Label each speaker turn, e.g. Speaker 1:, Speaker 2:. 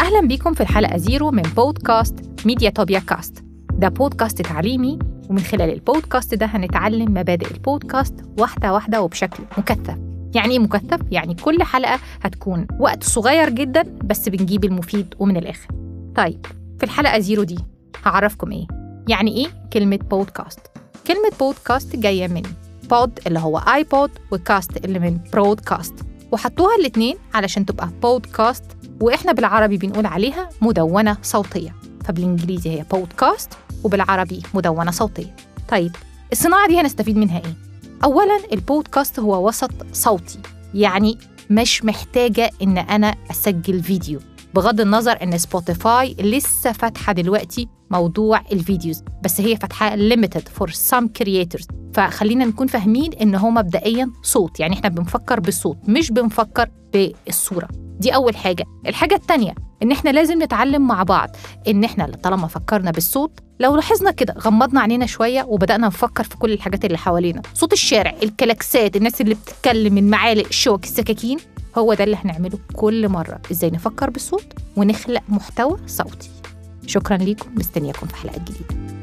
Speaker 1: أهلا بيكم في الحلقة zero من بودكاست ميديا توبيا كاست. ده بودكاست تعليمي ومن خلال البودكاست ده هنتعلم مبادئ البودكاست واحدة واحدة وبشكل مكثف. يعني إيه مكثف؟ يعني كل حلقة هتكون وقت صغير جدا بس بنجيب المفيد ومن الآخر. طيب في الحلقة zero دي هعرفكم إيه؟ يعني إيه كلمة بودكاست؟ كلمة بودكاست جاية من pod اللي هو iPod و cast اللي من broadcast وحطوها الاتنين علشان تبقى بودكاست وإحنا بالعربي بنقول عليها مدونة صوتية. فبالإنجليزي هي بودكاست وبالعربي مدونة صوتية. طيب الصناعة دي هنستفيد منها إيه؟ أولا البودكاست هو وسط صوتي. يعني مش محتاجة إن أنا أسجل فيديو. بغض النظر إن Spotify لسه فاتحة دلوقتي موضوع ال videos. بس هي فاتحة limited for some creators. فخلينا نكون فاهمين إن هو مبدئيا صوت. يعني إحنا بنفكر بالصوت مش بنفكر بالصورة. دي أول حاجة. الحاجة التانية إن إحنا لازم نتعلم مع بعض. إن إحنا طالما فكرنا بالصوت لو لاحظنا كده غمضنا عينينا شوية وبدأنا نفكر في كل الحاجات اللي حوالينا. صوت الشارع الكلاكسات الناس اللي بتتكلم المعالق الشوك السكاكين هو ده اللي هنعمله كل مرة. إزاي نفكر بالصوت ونخلق محتوى صوتي. شكرا ليكم. مستنياكم في حلقة جديدة.